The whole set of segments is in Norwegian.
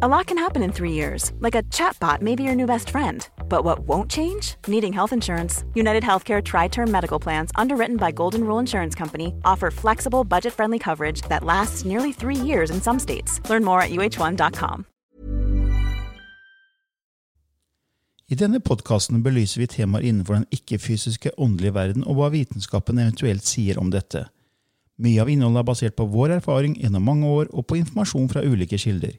A lot can happen in three years, like a chatbot may be your new best friend. But what won't change? Needing health insurance. United Healthcare Tri Term Medical Plans, underwritten by Golden Rule Insurance Company, offer flexible, budget friendly coverage that lasts nearly three years in some states. Learn more at uh1.com. I denne podkasten belyser vi temaer innenfor den ikke-fysiske åndelige verden og hva vitenskapen eventuelt sier om dette. Mye av innholdet er basert på vår erfaring gjennom mange år og på informasjon fra ulike kilder.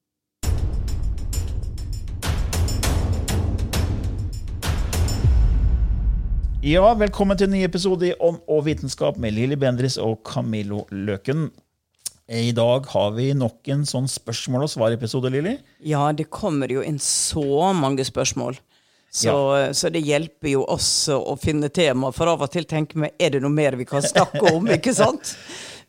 Ja, velkommen til en ny episode i Ånd og vitenskap med Lilly Bendris og Camillo Løken. I dag har vi nok en sånn spørsmål og svar-episode, Lilly. Ja, det kommer jo inn så mange spørsmål. Så, så, det hjelper jo oss å finne tema, for av og til tenker vi er det noe mer vi kan snakke om. ikke sant?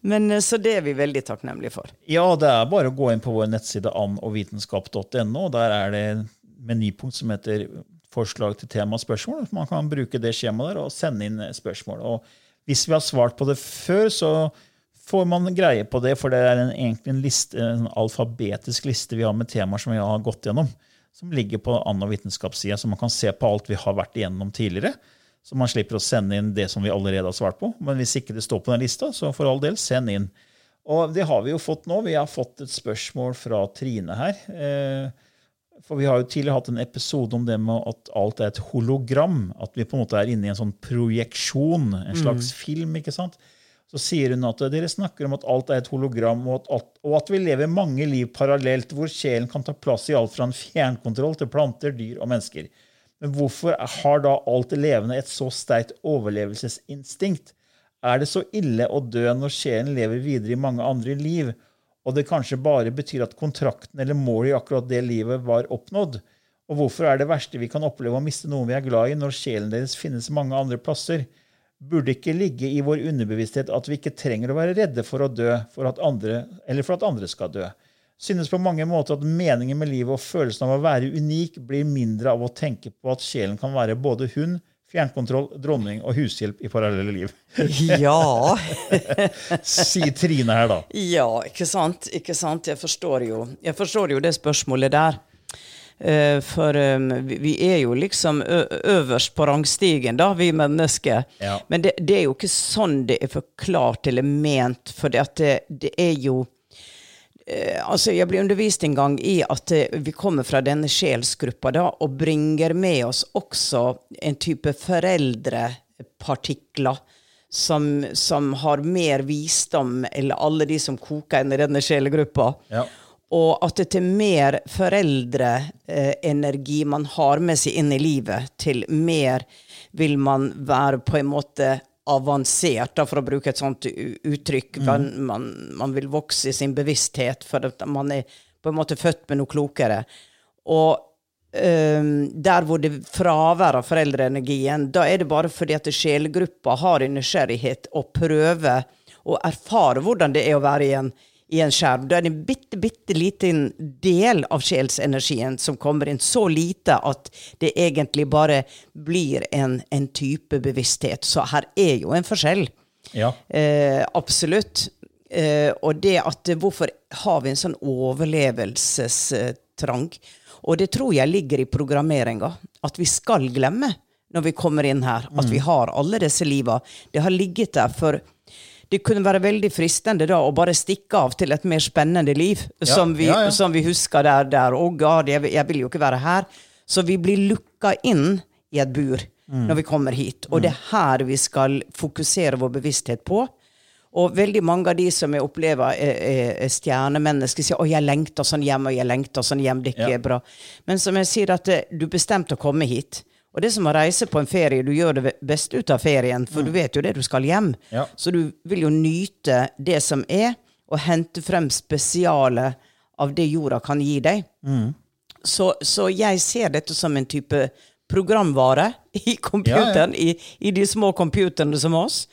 Men Så det er vi veldig takknemlige for. Ja, det er bare å gå inn på vår nettside andogvitenskap.no. Der er det menypunkt som heter forslag til tema og spørsmål. Man kan bruke det skjemaet der og sende inn spørsmål. Og hvis vi har svart på det før, så får man greie på det, for det er en, egentlig en, liste, en alfabetisk liste vi har med temaer som vi har gått gjennom, som ligger på Anna vitenskapssida, så man kan se på alt vi har vært igjennom tidligere. Så man slipper å sende inn det som vi allerede har svart på. Men hvis ikke det står på den lista, så for all del, send inn. Og det har vi jo fått nå. Vi har fått et spørsmål fra Trine her. Eh, for vi har jo tidligere hatt en episode om det med at alt er et hologram. At vi på en måte er inne i en sånn projeksjon, en slags mm. film. ikke sant? Så sier hun at dere snakker om at alt er et hologram, og at, og at, vi lever mange liv parallelt, hvor sjelen kan ta plass i alt fra en fjernkontroll til planter, dyr og mennesker. Men hvorfor har da alt levende et så sterkt overlevelsesinstinkt? Er det så ille å dø når sjelen lever videre i mange andre liv? Og det kanskje bare betyr at kontrakten eller målet i akkurat det livet var oppnådd? Og hvorfor er det verste vi kan oppleve å miste noen vi er glad i, når sjelen deres finnes mange andre plasser? Burde ikke ligge i vår underbevissthet at vi ikke trenger å være redde for å dø for at andre, eller for at andre skal dø? Synes på mange måter at meningen med livet og følelsen av å være unik blir mindre av å tenke på at sjelen kan være både hun, Fjernkontroll, dronning og hushjelp i parallelle liv. ja. Sier Trine her, da. Ja, ikke sant. Ikke sant? Jeg forstår jo, jeg forstår jo det spørsmålet der. Uh, for um, vi er jo liksom øverst på rangstigen, da, vi mennesker. Ja. Men det, det, er jo ikke sånn det er forklart eller ment, for det, det er jo Eh, altså Jeg ble undervist en gang i at eh, vi kommer fra denne sjelsgruppa da, og bringer med oss også en type foreldrepartikler som, som har mer visdom eller alle de som koker inn i denne sjelegruppa. Ja. Og at det til mer foreldreenergi man har med seg inn i livet, til mer vil man være på en måte avansert, da, for å bruke et sånt uttrykk. Mm. Man, man, vil vokse i sin bevissthet, for at man er på en måte født med noe klokere. Og um, der hvor det fravær av foreldreenergien, da er det bare fordi at sjelgruppa har en nysgjerrighet å prøve å erfare hvordan det er å være i en i en skjerm. Da er det en bitte, bitte liten del av sjelsenergien som kommer inn. Så lite at det egentlig bare blir en, en type bevissthet. Så her er jo en forskjell. Ja. Eh, absolutt. Eh, og det at Hvorfor har vi en sånn overlevelsestrang? Og det tror jeg ligger i programmeringa. At vi skal glemme når vi kommer inn her, at vi mm. har alle disse liva. Det har ligget der for det kunne være veldig fristende da å bare stikke av til et mer spennende liv, ja, som, vi, ja, ja. som, vi, husker der. der. Å, oh God, jeg, jeg, vil jo ikke være her. Så vi blir lukka inn i et bur mm. når vi kommer hit. Og mm. det er her vi skal fokusere vår bevissthet på. Og veldig mange av de som jeg opplever er, er, er stjernemennesker, sier 'Å, jeg lengter sånn hjem, og jeg lengter sånn hjem'. Det ikke er bra. Men som jeg sier, at eh, du bestemte å komme hit. Og det som å reise på en ferie. Du gjør det beste ut av ferien, for du vet jo det du skal hjem. Ja. Så du vil jo nyte det som er, og hente frem spesialet av det jorda kan gi deg. Så, så jeg ser dette som en type programvare i computeren, I, i de små computerne som oss.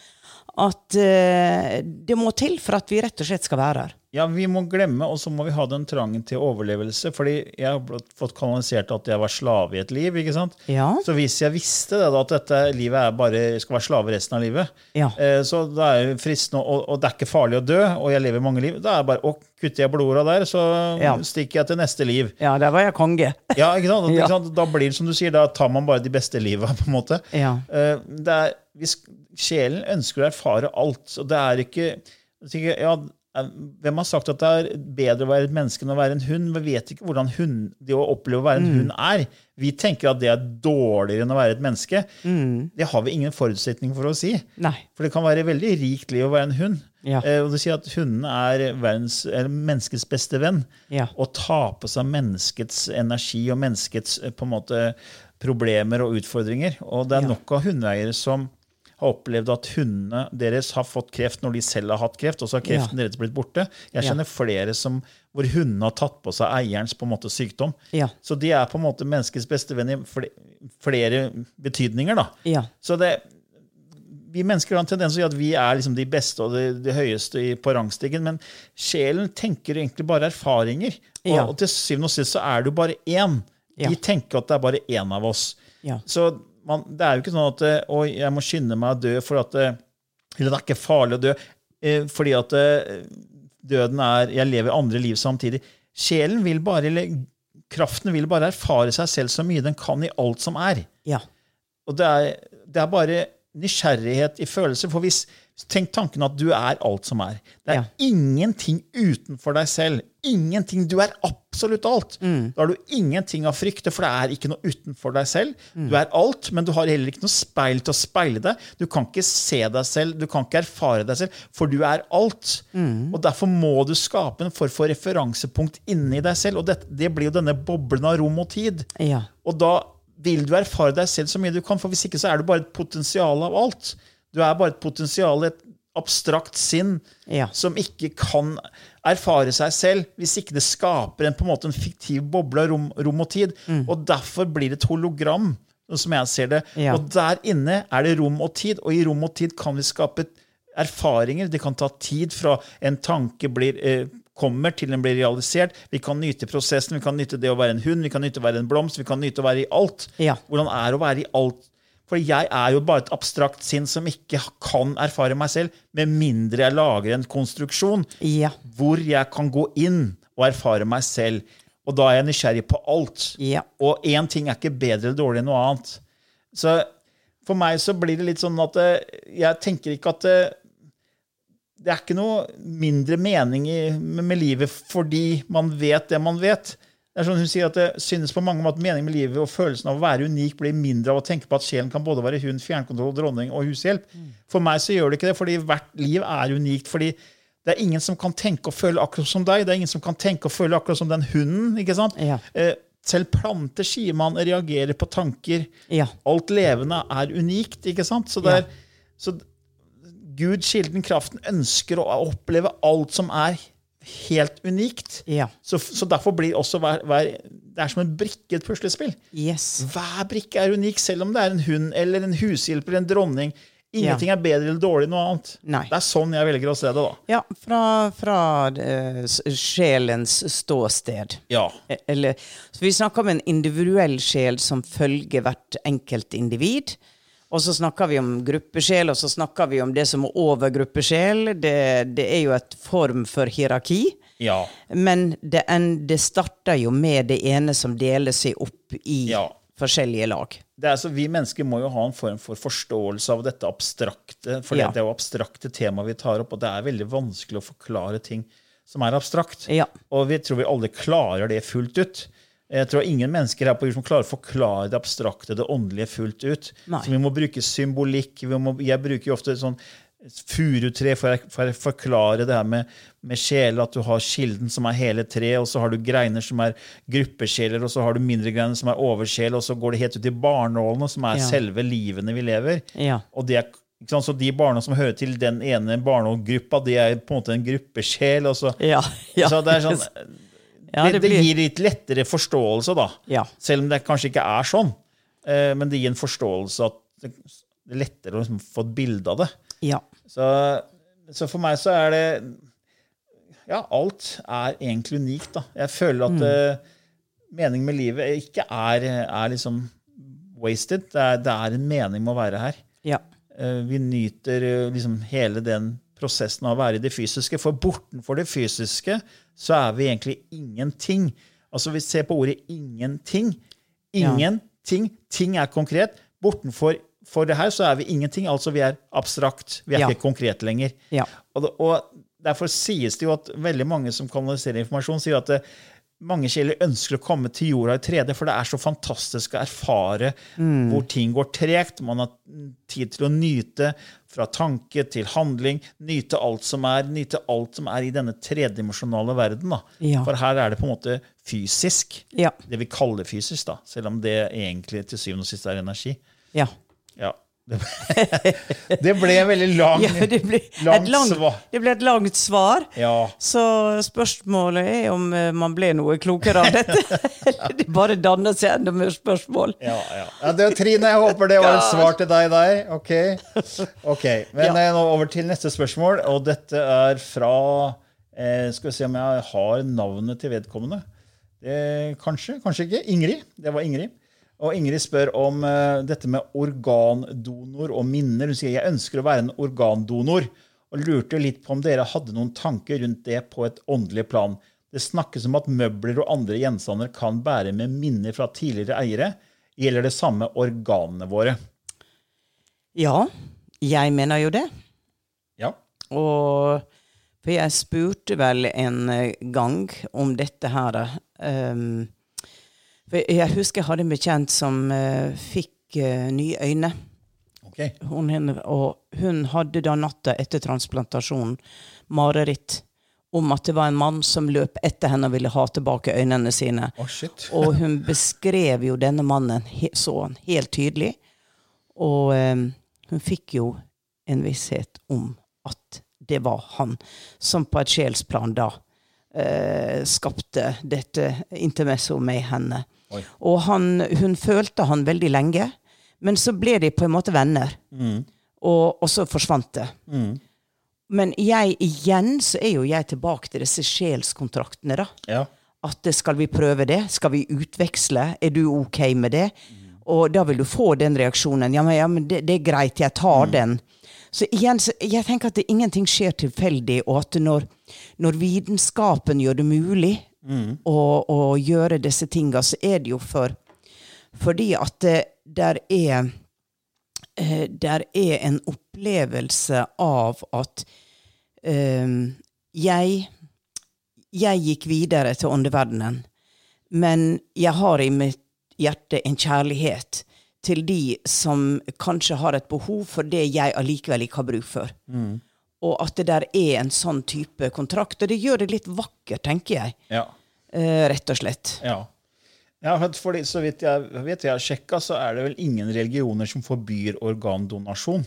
At uh, det må til for at vi rett og slett skal være her. Ja, vi må glemme, og så må vi ha den trangen til overlevelse. fordi jeg har fått kanalisert at jeg var slave i et liv. ikke sant? Ja. Så hvis jeg visste det, da, at dette livet er bare, skal være slave resten av livet, Ja. eh, så da er det fristende, og, og det er ikke farlig å dø, og jeg lever mange liv, da er det bare å kutte jeg blodåra der, så Ja. stikker jeg til neste liv. Ja, der var jeg konge. Ja, ikke sant? Ikke sant? Da blir det som du sier, da tar man bare de beste liva, på en måte. Ja. Eh, Det er, hvis sjelen ønsker å erfare alt, og det er ikke ja, Hvem har sagt at det er bedre å være et menneske enn å være en hund? Vi vet ikke hvordan hund, det å oppleve å være Mm. en hund er. Vi tenker at det er dårligere enn å være et menneske. Det har vi ingen forutsetning for å si. Mm. Nei. For det kan være veldig rikt liv å være en hund. Ja. Eh, og du sier at hundene er verdens, er menneskets beste venn. Ja. Å ta på seg menneskets energi og menneskets eh, på en måte, problemer og utfordringer. Og det er nok av hundeeiere som har opplevd at hundene deres har fått kreft når de selv har hatt kreft, og så har kreften deres blitt borte. Jeg Ja. flere som, hvor hundene har tatt på seg eierens på en måte sykdom. Ja. Så de er på en måte menneskets beste venn i flere betydninger. da. Ja. Så det, vi mennesker har en tendens til å si at vi er liksom de beste og de, de høyeste i, på rangstigen, men sjelen tenker egentlig bare erfaringer. Og, Ja. og til syvende og sist så er du bare én. Ja. De tenker at det er bare én av oss. Ja. Så man, det er jo ikke sånn at eh, Oi, jeg må skynde meg å dø for at eh, Eller det er ikke farlig å dø eh, fordi at døden er Jeg lever andre liv samtidig. Sjelen vil bare, eller kraften vil bare erfare seg selv så mye den kan i alt som er. Ja. Og det er, det er bare nysgjerrighet i følelser. For hvis, tenk tanken at du er alt som er. Det er Ja. ingenting utenfor deg selv. Ingenting. Du er absolutt alt. Mm. Da har du ingenting å frykte, for det er ikke noe utenfor deg selv. Mm. Du er alt, men du har heller ikke noe speil til å speile deg. Du kan ikke se deg selv, du kan ikke erfare deg selv, for du er alt. Mm. Og Derfor må du skape en form for referansepunkt inni deg selv. Og det, det blir jo denne boblen av rom og tid. Ja. Og da vil du erfare deg selv så mye du kan, for hvis ikke så er du bare et potensial av alt. Du er bare et potensial, et abstrakt sinn, Ja. som ikke kan erfare seg selv hvis ikke det skaper en, på en måte en fiktiv boble av rom, rom og tid. Og derfor blir det et hologram, som jeg ser det. Ja. Og der inne er det rom og tid, og i rom og tid kan vi skape erfaringer. Det kan ta tid fra en tanke blir eh, kommer til den blir realisert. Vi kan nyte prosessen, vi kan nyte det å være en hund, vi kan nyte å være en blomst, vi kan nyte å være i alt. Ja. Hvordan er å være i alt? For jeg er jo bare et abstrakt sinn som ikke kan erfare meg selv, med mindre jeg lager en konstruksjon Ja. hvor jeg kan gå inn og erfare meg selv. Og da er jeg nysgjerrig på alt. Ja. Og én ting er ikke bedre eller dårlig enn noe annet. Så for meg så blir det litt sånn at eh, jeg tenker ikke at eh, det er ikke noe mindre mening i, med, med livet fordi man vet det man vet. Det er sånn Hun sier at det synes på mange måter meningen med livet og følelsen av å være unik blir mindre av å tenke på at sjelen kan både være hund, fjernkontroll, dronning og hushjelp. For meg så gjør det ikke det, fordi hvert liv er unikt. fordi det er ingen som kan tenke og føle akkurat som deg. Det er ingen som kan tenke og føle akkurat som den hunden. ikke sant? Ja. Eh, selv planter, sier man, reagerer på tanker. Ja. Alt levende er unikt. ikke sant? Så, det er, så Gud, kilden, kraften, ønsker å oppleve alt som er helt unikt. Ja. Så, så derfor blir også hver, hver Det er som en brikke i et puslespill. Yes. Hver brikke er unik, selv om det er en hund eller en hushjelper eller en dronning. Ingenting er bedre eller dårlig enn noe annet. Nei. Det er sånn jeg velger å se det. da. Ja, fra, fra uh, sjelens ståsted. Ja. Eh, Eller, så vi snakker om en individuell sjel som følger hvert enkelt individ. Og så snakker vi om gruppesjel, og så snakker vi om det som er over gruppesjel. Det, det er jo et form for hierarki. Ja. Men det, en, det starter jo med det ene som deler seg opp i Ja. forskjellige lag. Det så vi mennesker må jo ha en form for forståelse av dette abstrakte. For Ja. det er jo abstrakte tema vi tar opp, og det er veldig vanskelig å forklare ting som er abstrakt. Ja. Og vi tror vi alle klarer det fullt ut. Jeg tror ingen mennesker her på jord som klarer å forklare det abstrakte, det åndelige, fullt ut. Nei. Så vi må bruke symbolikk. Vi må, jeg bruker jo ofte sånn furutre for, for å forklare det her med, med sjela, at du har kilden som er hele tre, og så har du greiner som er gruppesjeler, og så har du mindre greiner som er oversjel, og så går det helt ut i barnålene, som er Ja. selve livene vi lever. Ja. Og det er? Så de barna som hører til den ene barnegruppa, de er på en måte en gruppesjel. Og så, Ja. ja. så det er sånn Ja, det, blir... det gir litt lettere forståelse, da. Ja. Selv om det kanskje ikke er sånn. Eh, men det gir en forståelse at det er lettere å liksom få et bilde av det. ja. Så, så for meg så er det Ja, alt er egentlig unikt, da. Jeg føler at eh, meningen med livet ikke er, er liksom wasted. Det er, det er en mening med å være her. ja. Eh, Vi nyter liksom hele den prosessen av å være i det fysiske. For bortenfor det fysiske så er vi egentlig ingenting. Altså Vi ser på ordet ingenting. Ingenting. Ting er konkret. Bortenfor for det her så er vi ingenting. Altså vi er abstrakt. Vi er Ja. ikke konkret lenger. Ja. Og, og Derfor sies det jo at veldig mange som kanaliserer informasjon, sier at det, mange sjeler ønsker å komme til jorda i 3D, for det er så fantastisk å erfare hvor ting går tregt. Man har tid til å nyte fra tanke til handling. Nyte alt som er nyte alt som er i denne tredimensjonale verden. Da. Ja. For her er det på en måte fysisk. Ja. Det vi kaller fysisk, da, selv om det egentlig til syvende og sist er energi. ja. Ja. Det, ble en veldig lang, ja det, ble langt et langt, svar. det ble et langt svar. Ja. Så spørsmålet er om eh, man ble noe klokere av dette. Eller det bare danner seg enda mer spørsmål. Ja, ja. ja det, Trine, jeg håper det var et svar til deg der. Ok, okay. Men eh, nå over til neste spørsmål, og dette er fra eh, Skal vi se om jeg har navnet til vedkommende. Eh, kanskje, kanskje ikke. Ingrid. Det var Ingrid. Og Ingrid spør om uh, dette med organdonor og minner. Hun sier jeg ønsker å være en organdonor, og lurte litt på om dere hadde noen tanker rundt det på et åndelig plan. Det snakkes om at møbler og andre gjenstander kan bære med minner fra tidligere eiere. Gjelder det samme organene våre? Ja, jeg mener jo det. Ja. Og for jeg spurte vel en gang om dette her. ehm, for jeg husker jeg hadde en bekjent som uh, fikk uh, nye øyne. Okay. Hun, og hun hadde da natta etter transplantasjonen mareritt om at det var en mann som løp etter henne og ville ha tilbake øynene sine. Oh, shit. Og hun beskrev jo denne mannen så han helt tydelig. Og um, hun fikk jo en visshet om at det var han som på et sjelsplan da uh, skapte dette intermesso med henne. Oi. Og han, hun følte han veldig lenge, men så ble de på en måte venner. Og, og så forsvant det. Men jeg igjen så er jo jeg tilbake til disse sjelskontraktene, da. Ja. At skal vi prøve det? Skal vi utveksle? Er du ok med det? Og da vil du få den reaksjonen. Ja, men, ja, men det, det er greit, jeg tar den. Så igjen, så jeg tenker at det, ingenting skjer tilfeldig, og at når, når vitenskapen gjør det mulig å, og, gjøre disse tinga, så er det jo for fordi at det der er eh, der er en opplevelse av at um, jeg jeg gikk videre til åndeverdenen, men jeg har i mitt hjerte en kjærlighet til de som kanskje har et behov for det jeg allikevel ikke har bruk for. Og at det der er en sånn type kontrakt. Og det gjør det litt vakkert, tenker jeg. Ja. Eh, rett og slett. ja. ja for- så vidt jeg vet, jeg har sjekka, så er det vel ingen religioner som forbyr organdonasjon.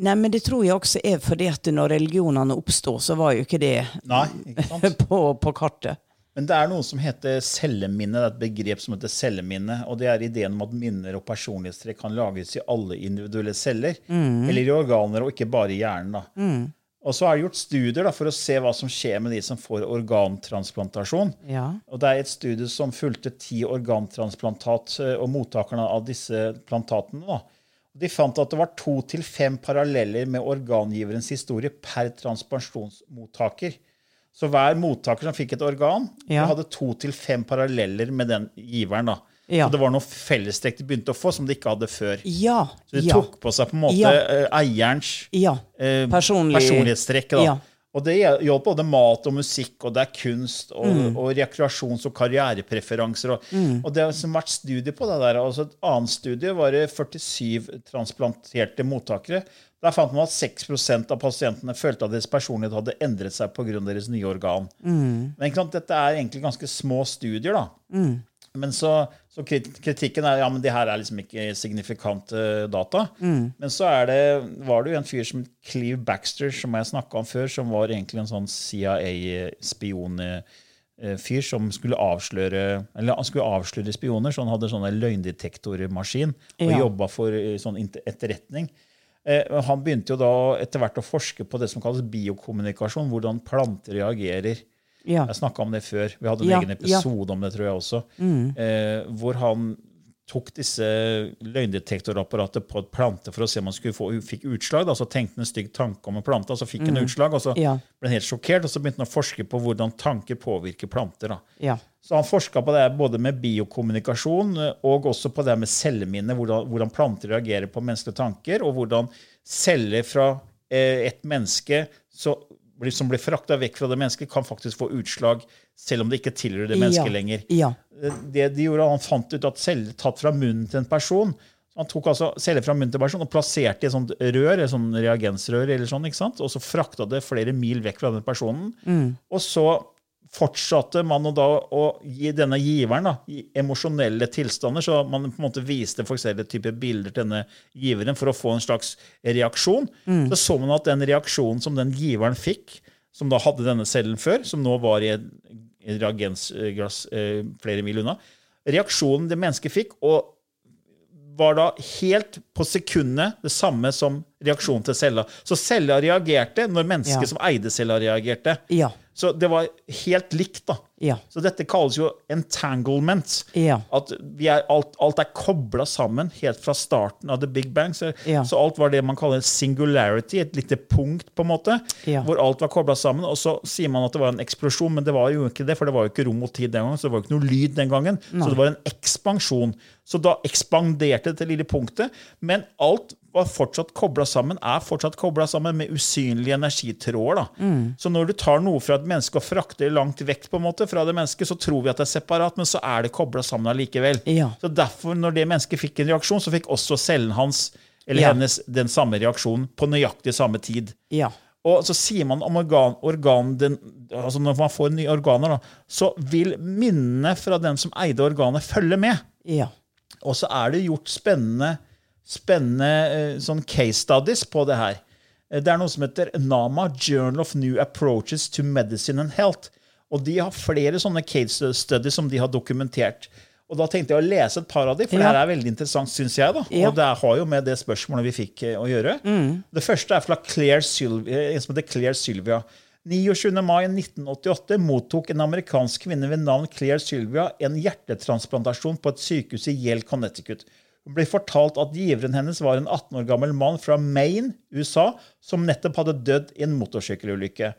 Nei, men det tror jeg også er fordi at når religionene oppstod, så var jo ikke det Nei, ikke på, på kartet. Men det er noe som heter celleminne. Det er et begrep som heter celleminne. Og det er ideen om at minner og personlighetstrekk kan lagres i alle individuelle celler. Eller i organer, og ikke bare i hjernen. da. Og så er det gjort studier da, for å se hva som skjer med de som får organtransplantasjon. Ja. Og det er et studie som fulgte ti organtransplantat eh, og mottakerne av disse plantatene. da. De fant at det var to til fem paralleller med organgiverens historie per transplantasjonsmottaker. Så hver mottaker som fikk et organ, Ja. hadde to til fem paralleller med den giveren. da. Ja. Så det var noe fellestrekk de begynte å få som de ikke hadde før. Ja. Så de tok på seg på en måte Ja. eh, eierens eh, Personlig- personlighetstrekk. Da. Og det gjaldt både mat og musikk, og det er kunst og, Mm. og rekreasjons- og karrierepreferanser. Og, og det har vært studie på det der. Altså et annet studie var det 47 transplanterte mottakere. Der fant man at 6% av pasientene følte at deres personlighet hadde endret seg pga. deres nye organ. Men ikke sant, dette er egentlig ganske små studier. da. Men så, så kritikken er ja, men det her er liksom ikke signifikante data. Men så er det, var det jo en fyr som Cleve Baxter, som jeg snakka om før, som var egentlig en sånn CIA-spionfyr som skulle avsløre eller skulle avsløre spioner. Så han hadde sånn en løgndetektormaskin og Ja. jobba for eh, sånn etterretning. Eh, Han begynte jo da etter hvert å forske på det som kalles biokommunikasjon, hvordan planter reagerer. Ja. Jeg snakka om det før. Vi hadde en Ja, egen episode om det, tror jeg også. Eh, hvor han tok disse løgndetektorapparatet på et plante for å se om han skulle få, fikk utslag. Da. Så tenkte han en stygg tanke om en plante, og så fikk han utslag. Og så Ja. ble han helt sjokkert, og så begynte han å forske på hvordan tanker påvirker planter. Ja. Så han forska på det både med biokommunikasjon eh, og også på det med celleminne, hvordan, hvordan planter reagerer på menneskelige tanker, og hvordan celler fra eh, et menneske så, som blir frakta vekk fra det mennesket, kan faktisk få utslag selv om det ikke tilhører det mennesket ja. lenger. Ja. Det de gjorde, Han fant ut at celler tatt fra munnen til en person Han tok altså celler fra munnen til en person og plasserte i et sånt rør, et sånt reagensrør, eller sånn, og så frakta det flere mil vekk fra den personen. Og så fortsatte man da å gi denne giveren da, i emosjonelle tilstander, så man på en måte viste forskjellige typer bilder til denne giveren for å få en slags reaksjon. Så så man at den reaksjonen som den giveren fikk, som da hadde denne cellen før, som nå var i et et reagensglass eh, flere mil unna, reaksjonen det mennesket fikk, og var da helt på sekundet det samme som reaksjonen til cella. Så cella reagerte når mennesket Ja. som eide cella, reagerte. Ja. Så det var helt likt, da. Ja. Så dette kalles jo entanglement. Ja. At vi er, alt, alt er kobla sammen helt fra starten av The Big Bang. Så, Ja. så alt var det man kaller singularity, et lite punkt, på en måte, hvor alt var kobla sammen. Og så sier man at det var en eksplosjon, men det var jo ikke det, for det var jo ikke rom og tid den gangen, så det var jo ikke noe lyd den gangen. Så det var en ekspansjon. Så da ekspanderte det lille punktet, men alt var fortsatt kobla sammen, er fortsatt kobla sammen med usynlige energitråder. Mm. Så når du tar noe fra et menneske og frakter langt vekk på en måte fra det mennesket, så tror vi at det er separat, men så er det kobla sammen allikevel. Ja. Så derfor, når det mennesket fikk en reaksjon, så fikk også cellen hans eller Ja. hennes den samme reaksjonen på nøyaktig samme tid. Ja. Og så sier man om organ, organ den, altså Når man får nye organer, da, så vil minnene fra den som eide organet, følge med. Ja. Og så er det gjort spennende, spennende eh, sånn case studies på det her. Eh, Det er noe som heter NAMA, Journal of New Approaches to Medicine and Health. Og de har flere sånne case studies som de har dokumentert. Og da tenkte jeg å lese et par av de, for Ja. det her er veldig interessant, syns jeg. da. Ja. Og det har jo med det spørsmålet vi fikk eh, å gjøre. Det første er fra Claire Sylvia, en som heter Claire Sylvia. 29. mai 1988 mottok en amerikansk kvinne ved navn Claire Sylvia en hjertetransplantasjon på et sykehus i Yale, Connecticut. Hun ble fortalt at giveren hennes var en 18 år gammel mann fra Maine, USA, som nettopp hadde dødd i en motorsykkelulykke.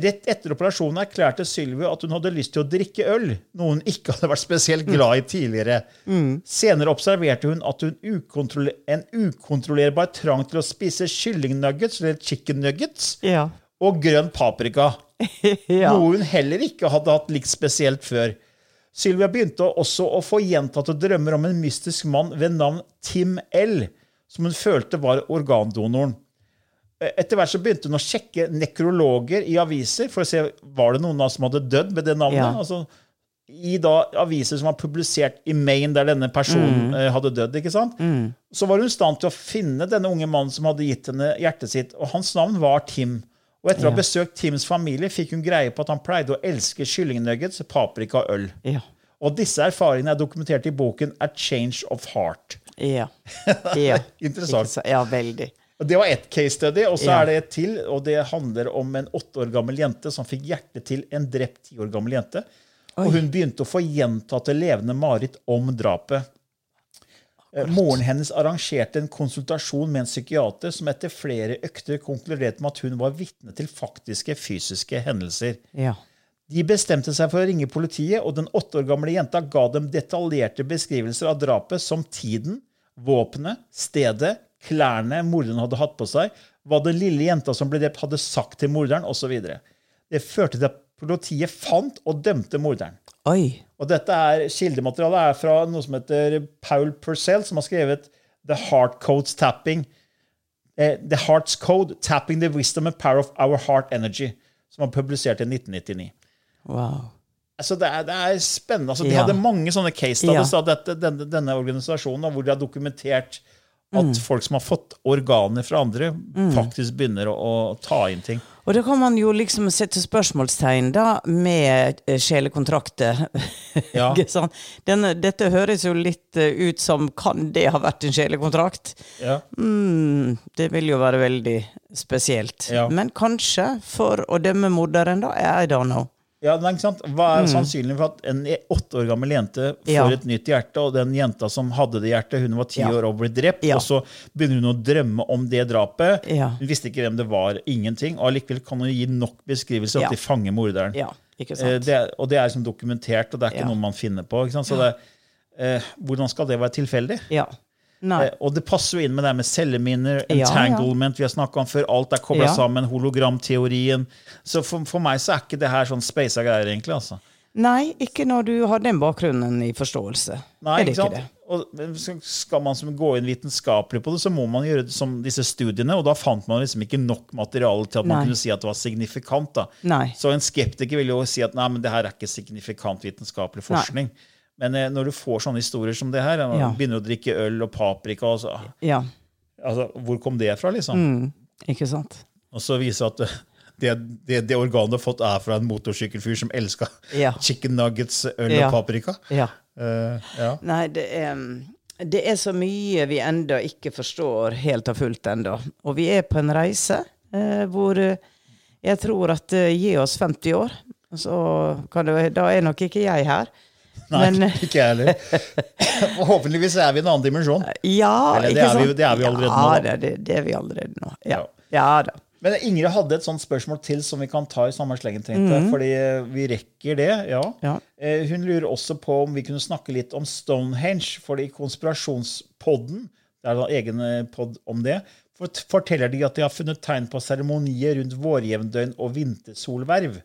Rett etter operasjonen erklærte Sylvi at hun hadde lyst til å drikke øl, noe hun ikke hadde vært spesielt glad i tidligere. Senere observerte hun at hun ukontroller en ukontrollerbar trang til å spise kyllingnuggets, eller chicken nuggets, Ja. og grønn paprika. Ja. Noe hun heller ikke hadde hatt likt spesielt før. Sylvia begynte også å få gjentatte drømmer om en mystisk mann ved navn Tim L., som hun følte var organdonoren. Etter hvert så begynte hun å sjekke nekrologer i aviser for å se var det noen som hadde dødd med det navnet. Ja. Altså, I da aviser som var publisert i Maine, der denne personen mm. hadde dødd. ikke sant? Så var hun i stand til å finne denne unge mannen som hadde gitt henne hjertet sitt, og hans navn var Tim. Og etter å ha besøkt Tims familie fikk hun greie på at han pleide å elske kyllingnuggets, paprika og øl. Ja. Og disse erfaringene er dokumentert i boken A Change of Heart. Ja. ja. Interessant. Ja, veldig. Det var ett case study, og så Ja. er det et til. og Det handler om en åtte år gammel jente som fikk hjertet til en drept ti år gammel jente. Og hun begynte å få gjentatte levende mareritt om drapet. Eh, Moren hennes arrangerte en konsultasjon med en psykiater som etter flere økter konkluderte med at hun var vitne til faktiske fysiske hendelser. Ja. De bestemte seg for å ringe politiet, og den åtte år gamle jenta ga dem detaljerte beskrivelser av drapet som tiden, våpenet, stedet, klærne morderen hadde hatt på seg, hva den lille jenta som ble drept, hadde sagt til morderen, osv. Det førte til at politiet fant og dømte morderen. Oi. Og dette er, Kildematerialet er fra noe som heter Paul Purcell, som har skrevet The Heart Codes Tapping eh, The Heart's Code Tapping the Wisdom and Power of Our Heart Energy, som var publisert i 1999. Wow. Altså, det, er, det er spennende. Altså, de Ja. hadde mange sånne case studies Ja. av dette, denne, denne organisasjonen, hvor de har dokumentert at Mm. folk som har fått organer fra andre, faktisk begynner å, å ta inn ting. Og da kan man jo liksom sette spørsmålstegn da med eh, sjelekontrakter. Ja. Denne, dette høres jo litt eh, ut som kan det ha vært en sjelekontrakt? Ja. Mm, det vil jo være veldig spesielt. Ja. Men kanskje for å dømme morderen, da? I don't know. Ja, men ikke sant? Hva er sannsynlig for at en åtte år gammel jente får Mm. Ja. et nytt hjerte, og den jenta som hadde det hjertet, hun var ti Ja. år og ble drept, Ja. og så begynner hun å drømme om det drapet. Hun visste ikke hvem det var, ingenting, og allikevel kan hun gi nok beskrivelse Ja. at de fanger morderen. Ja, ikke Eh? Det, og det er liksom dokumentert, og det er ikke noe man finner på. Så det, eh, hvordan skal det være tilfeldig? Ja. Nei. Eh, og det passer jo inn med det med celleminner, entanglement, vi har snakka om før. Alt er kobla sammen, hologramteorien. Så for, for meg så er ikke det her sånn speisa greier, egentlig. altså. Nei, ikke når du har den bakgrunnen i forståelse. Nei, er det ikke sant? det? Og skal man gå inn vitenskapelig på det, så må man gjøre det som disse studiene, og da fant man liksom ikke nok materiale til at man kunne si at det var signifikant. da. Nei. Så en skeptiker vil jo si at nei, men det her er ikke signifikant vitenskapelig forskning. Men eh, når du får sånne historier som det her, og Ja. begynner å drikke øl og paprika og så, Ja. altså, Hvor kom det fra, liksom? Mm, ikke sant? Og så viser at det, det, det organet du har fått, er fra en motorsykkelfyr som elska Ja. chicken nuggets, øl Ja. og paprika. Ja. Eh, ja. Nei, det er, det er så mye vi enda ikke forstår helt og fullt ennå. Og vi er på en reise uh, hvor eh, jeg tror at uh, gi oss 50 år, så kan det, da er nok ikke jeg her. Nei, Men- ikke jeg heller. Forhåpentligvis er vi i en annen dimensjon. Ja, Eller det er vi- det er vi allerede ja, nå. Ja, det, det er vi allerede nå. Ja, Ja. da. Men Ingrid hadde et sånt spørsmål til som vi kan ta i samme slengen. jeg, Fordi eh, vi rekker det, ja. Ja. Eh, Hun lurer også på om vi kunne snakke litt om Stonehenge. For i Konspirasjonspodden, det er en egen pod om det, forteller de at de har funnet tegn på seremonier rundt vårjevndøgn og vintersolverv.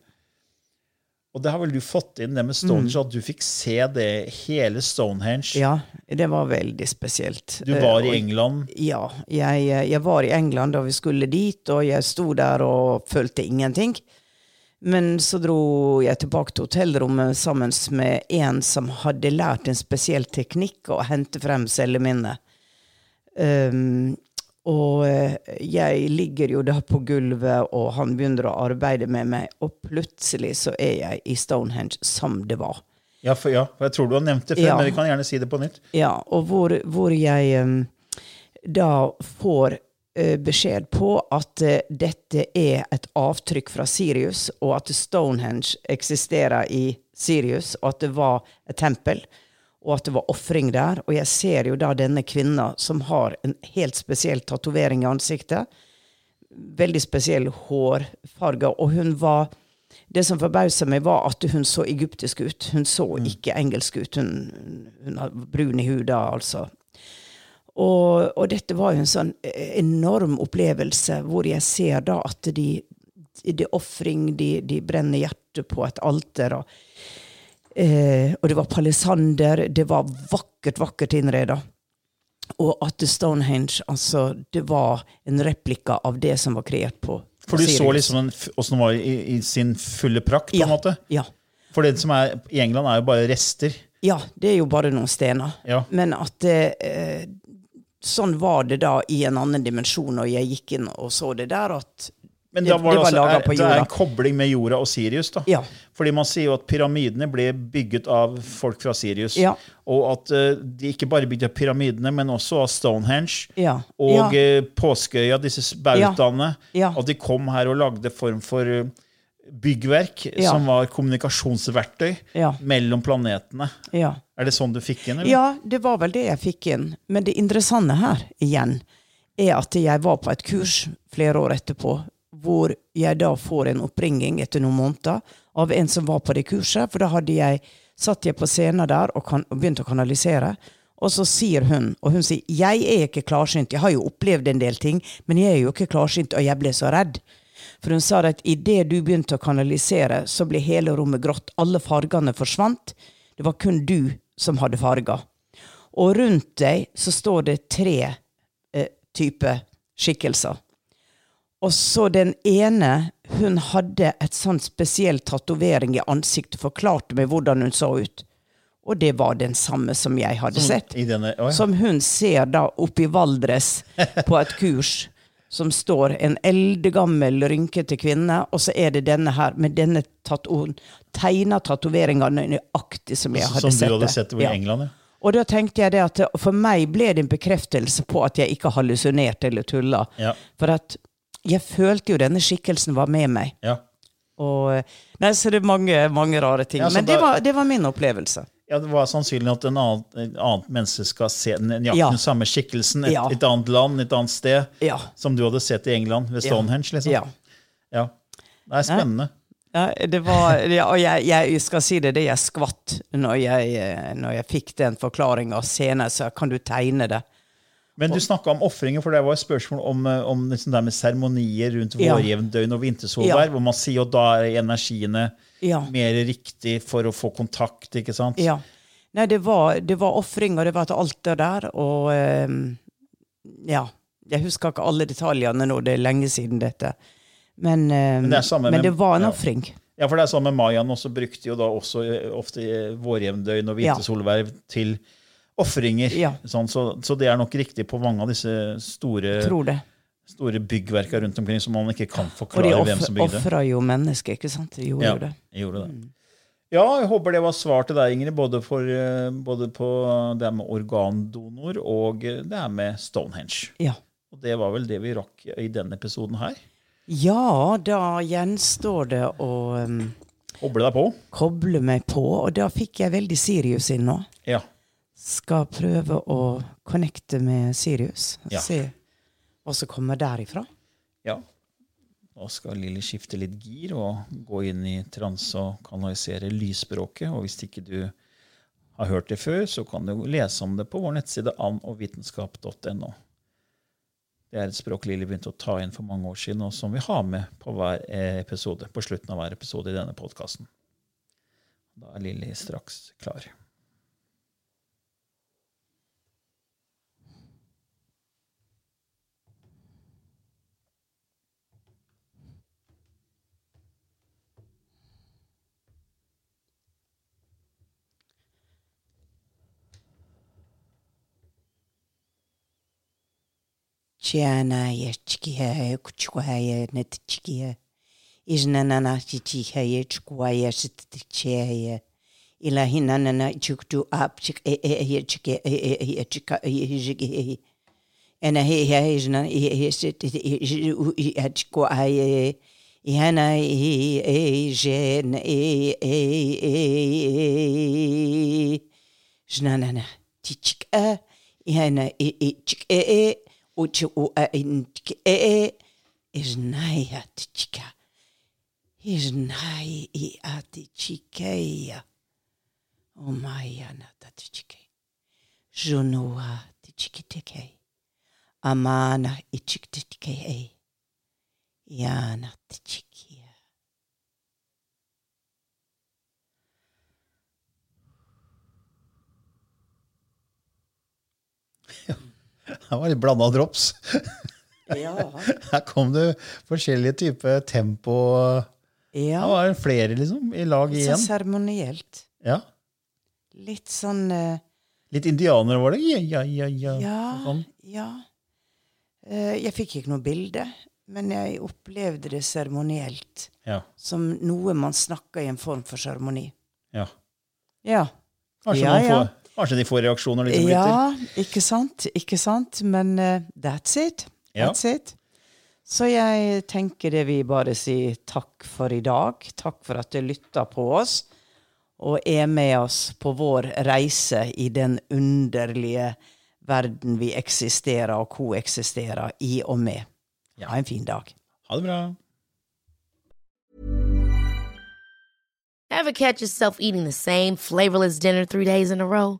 Og det har vel du fått inn, det med Stonehenge, at du fikk se det hele Stonehenge. Mm. ja, det var veldig spesielt. Du var Eh, i England. Ja, jeg, jeg var i England da vi skulle dit, og jeg sto der og følte ingenting. Men så dro jeg tilbake til hotellrommet sammen med en som hadde lært en spesiell teknikk å hente frem celleminnet. Um, og eh, jeg ligger jo da på gulvet, og han begynner å arbeide med meg, og plutselig så er jeg i Stonehenge som det var. Ja, for, ja, for jeg tror du har nevnt det før, Ja. men vi kan gjerne si det på nytt. Ja, og hvor, hvor jeg um, da får eh, beskjed på at eh, dette er et avtrykk fra Sirius, og at Stonehenge eksisterer i Sirius, og at det var et tempel, og at det var ofring der. Og jeg ser jo da denne kvinna som har en helt spesiell tatovering i ansiktet. Veldig spesiell hårfarge, og hun var det som forbausa meg, var at hun så egyptisk ut. Hun så ikke engelsk ut. Hun, hun har brun i huda, altså. Og, og dette var jo en sånn enorm opplevelse, hvor jeg ser da at de er ofring, de, de brenner hjertet på et alter. Og, eh, og det var palisander. Det var vakkert, vakkert innreda. Og at Stonehenge, altså, det var en replika av det som var kreert på For du så liksom åssen den var i, i sin fulle prakt, på ja, en måte? Ja. For det som er i England, er jo bare rester. Ja, det er jo bare noen stener. Ja. Men at det, eh, sånn var det da i en annen dimensjon, og jeg gikk inn og så det der, at Men det, da var det det, var altså, er, det er en kobling med jorda og Sirius. da. Ja. Fordi man sier jo at pyramidene ble bygget av folk fra Sirius. Ja. Og at uh, de ikke bare bygde pyramidene, men også av Stonehenge. Ja. Og eh, påskeøya, disse bautaene. At de kom her og lagde form for eh, byggverk som var kommunikasjonsverktøy mellom planetene. Ja. Er det sånn du fikk inn? eller? ja, det var vel det jeg fikk inn. Men det interessante her, igjen, er at jeg var på et kurs flere år etterpå, hvor jeg da får en oppringing etter noen måneder av en som var på det kurset, for da hadde jeg, satt jeg på scenen der og, kan, og begynte å kanalisere. Og så sier hun, og hun sier, jeg er ikke klarsynt, jeg har jo opplevd en del ting, men jeg er jo ikke klarsynt, og jeg ble så redd. For hun sa at idet du begynte å kanalisere, så ble hele rommet grått. Alle fargene forsvant. Det var kun du som hadde farger. Og rundt deg så står det tre eh, typer skikkelser. Og så den ene, hun hadde et sånn spesiell tatovering i ansiktet, forklarte meg hvordan hun så ut. Og det var den samme som jeg hadde sett. I denne, å, ja. Som hun ser da oppe i Valdres på et kurs, som står en eldgammel, rynkete kvinne, og så er det denne her med denne tato tegna tatoveringa nøyaktig som jeg hadde som sett du hadde sett i Ja. England, ja. Og da tenkte jeg det at for meg ble det en bekreftelse på at jeg ikke hallusinerte eller tulla. Ja. For at jeg følte jo denne skikkelsen var med meg. ja. Og, nei, så det er mange, mange rare ting. Ja, Men det da- var, det var min opplevelse. Ja, Det var sannsynlig at en annen, et annet menneske skal se den Ja. den samme skikkelsen. Et, et annet land, et annet sted. Som du hadde sett i England, ved Stonehenge. liksom. Ja. Ja. Det er spennende. Ja, det var, og jeg, jeg skal si det, det jeg skvatt når jeg, når jeg fikk den forklaringa senere. Så kan du tegne det? Men du snakka om ofringer, for det var et spørsmål om, eh, om liksom det med seremonier rundt Ja. vårjevndøgn og vintersolvær, Ja. hvor man sier jo da er energiene Ja. mer riktig for å få kontakt, ikke sant? Ja. Nei, det var, det var ofring, og det var til alt det der, og eh, Ja. Jeg husker ikke alle detaljene nå, det er lenge siden dette. Men, eh, Men det men med- det var en ja. ofring. Ja, for det er samme med mayaen også brukte jo da også ofte vårjevndøgn og Ja. vintersolverv til ofringer. Ja. Sånn, så, så det er nok riktig på mange av disse store, Tror det. store byggverka rundt omkring som man ikke kan forklare forklare hvem som bygde. De ofra jo mennesker, ikke sant? De gjorde Ja, det. gjorde det. Ja, jeg håper det var svar til deg, Ingrid, både, for, eh, både på det med organdonor og det her med Stonehenge. Ja. Og det var vel det vi rakk i denne episoden her. Ja, da gjenstår det å um, Koble deg på. koble meg på, og da fikk jeg veldig Sirius inn nå. Ja. Skal prøve å connecte med Sirius. Ja. Se hva som kommer derifra. ja. Nå skal Lilly skifte litt gir og gå inn i transe og kanalisere lysspråket. Og hvis ikke du har hørt det før, så kan du lese om det på vår nettside annovitenskap.no. Det er et språk Lilly begynte å ta inn for mange år siden, og som vi har med på hver eh, episode, på slutten av hver episode i denne podkasten. Da er Lilly straks klar. Chiana yachkiha kuchwaya netchkia. Isnanana chichihaya chkwaya sitchihaya. Ilahinanana chuktu apchik e e e chike e e e chika e jigi. And a he is not he sit chkwaya. Ihana e e jen e e e. Jnanana. Tichika. Ihana e e chik e e. uchi ua inke'e irnai atichika. Irnai i atichikeia. O mai ana tatichikei. Junua tichikitikei. Amana ichikitikei. Yana tichiki. Det var litt blanda drops. Ja. Her kom det forskjellige typer tempo. Det Ja. var flere liksom, i lag Så igjen. seremonielt. Ja. Litt sånn uh, Litt indianere var det. Ja, ja, ja, ja. Ja, Sånn. ja. Uh, Jeg fikk ikke noe bilde, men jeg opplevde det seremonielt. Ja, Som noe man snakker i en form for seremoni. ja. Ja. Kanskje, Ja, man ja. Får, kanskje de får reaksjoner, de ja, ikke sant? Ikke sant? Men uh, that's it. Ja. That's it. Så jeg tenker det vi bare sier takk for i dag. Takk for at du lytta på oss, og er med oss på vår reise i den underlige verden vi eksisterer og koeksisterer i og med. Ha en fin dag. Ha det bra. Ever catch yourself eating the same flavorless dinner three days in a row?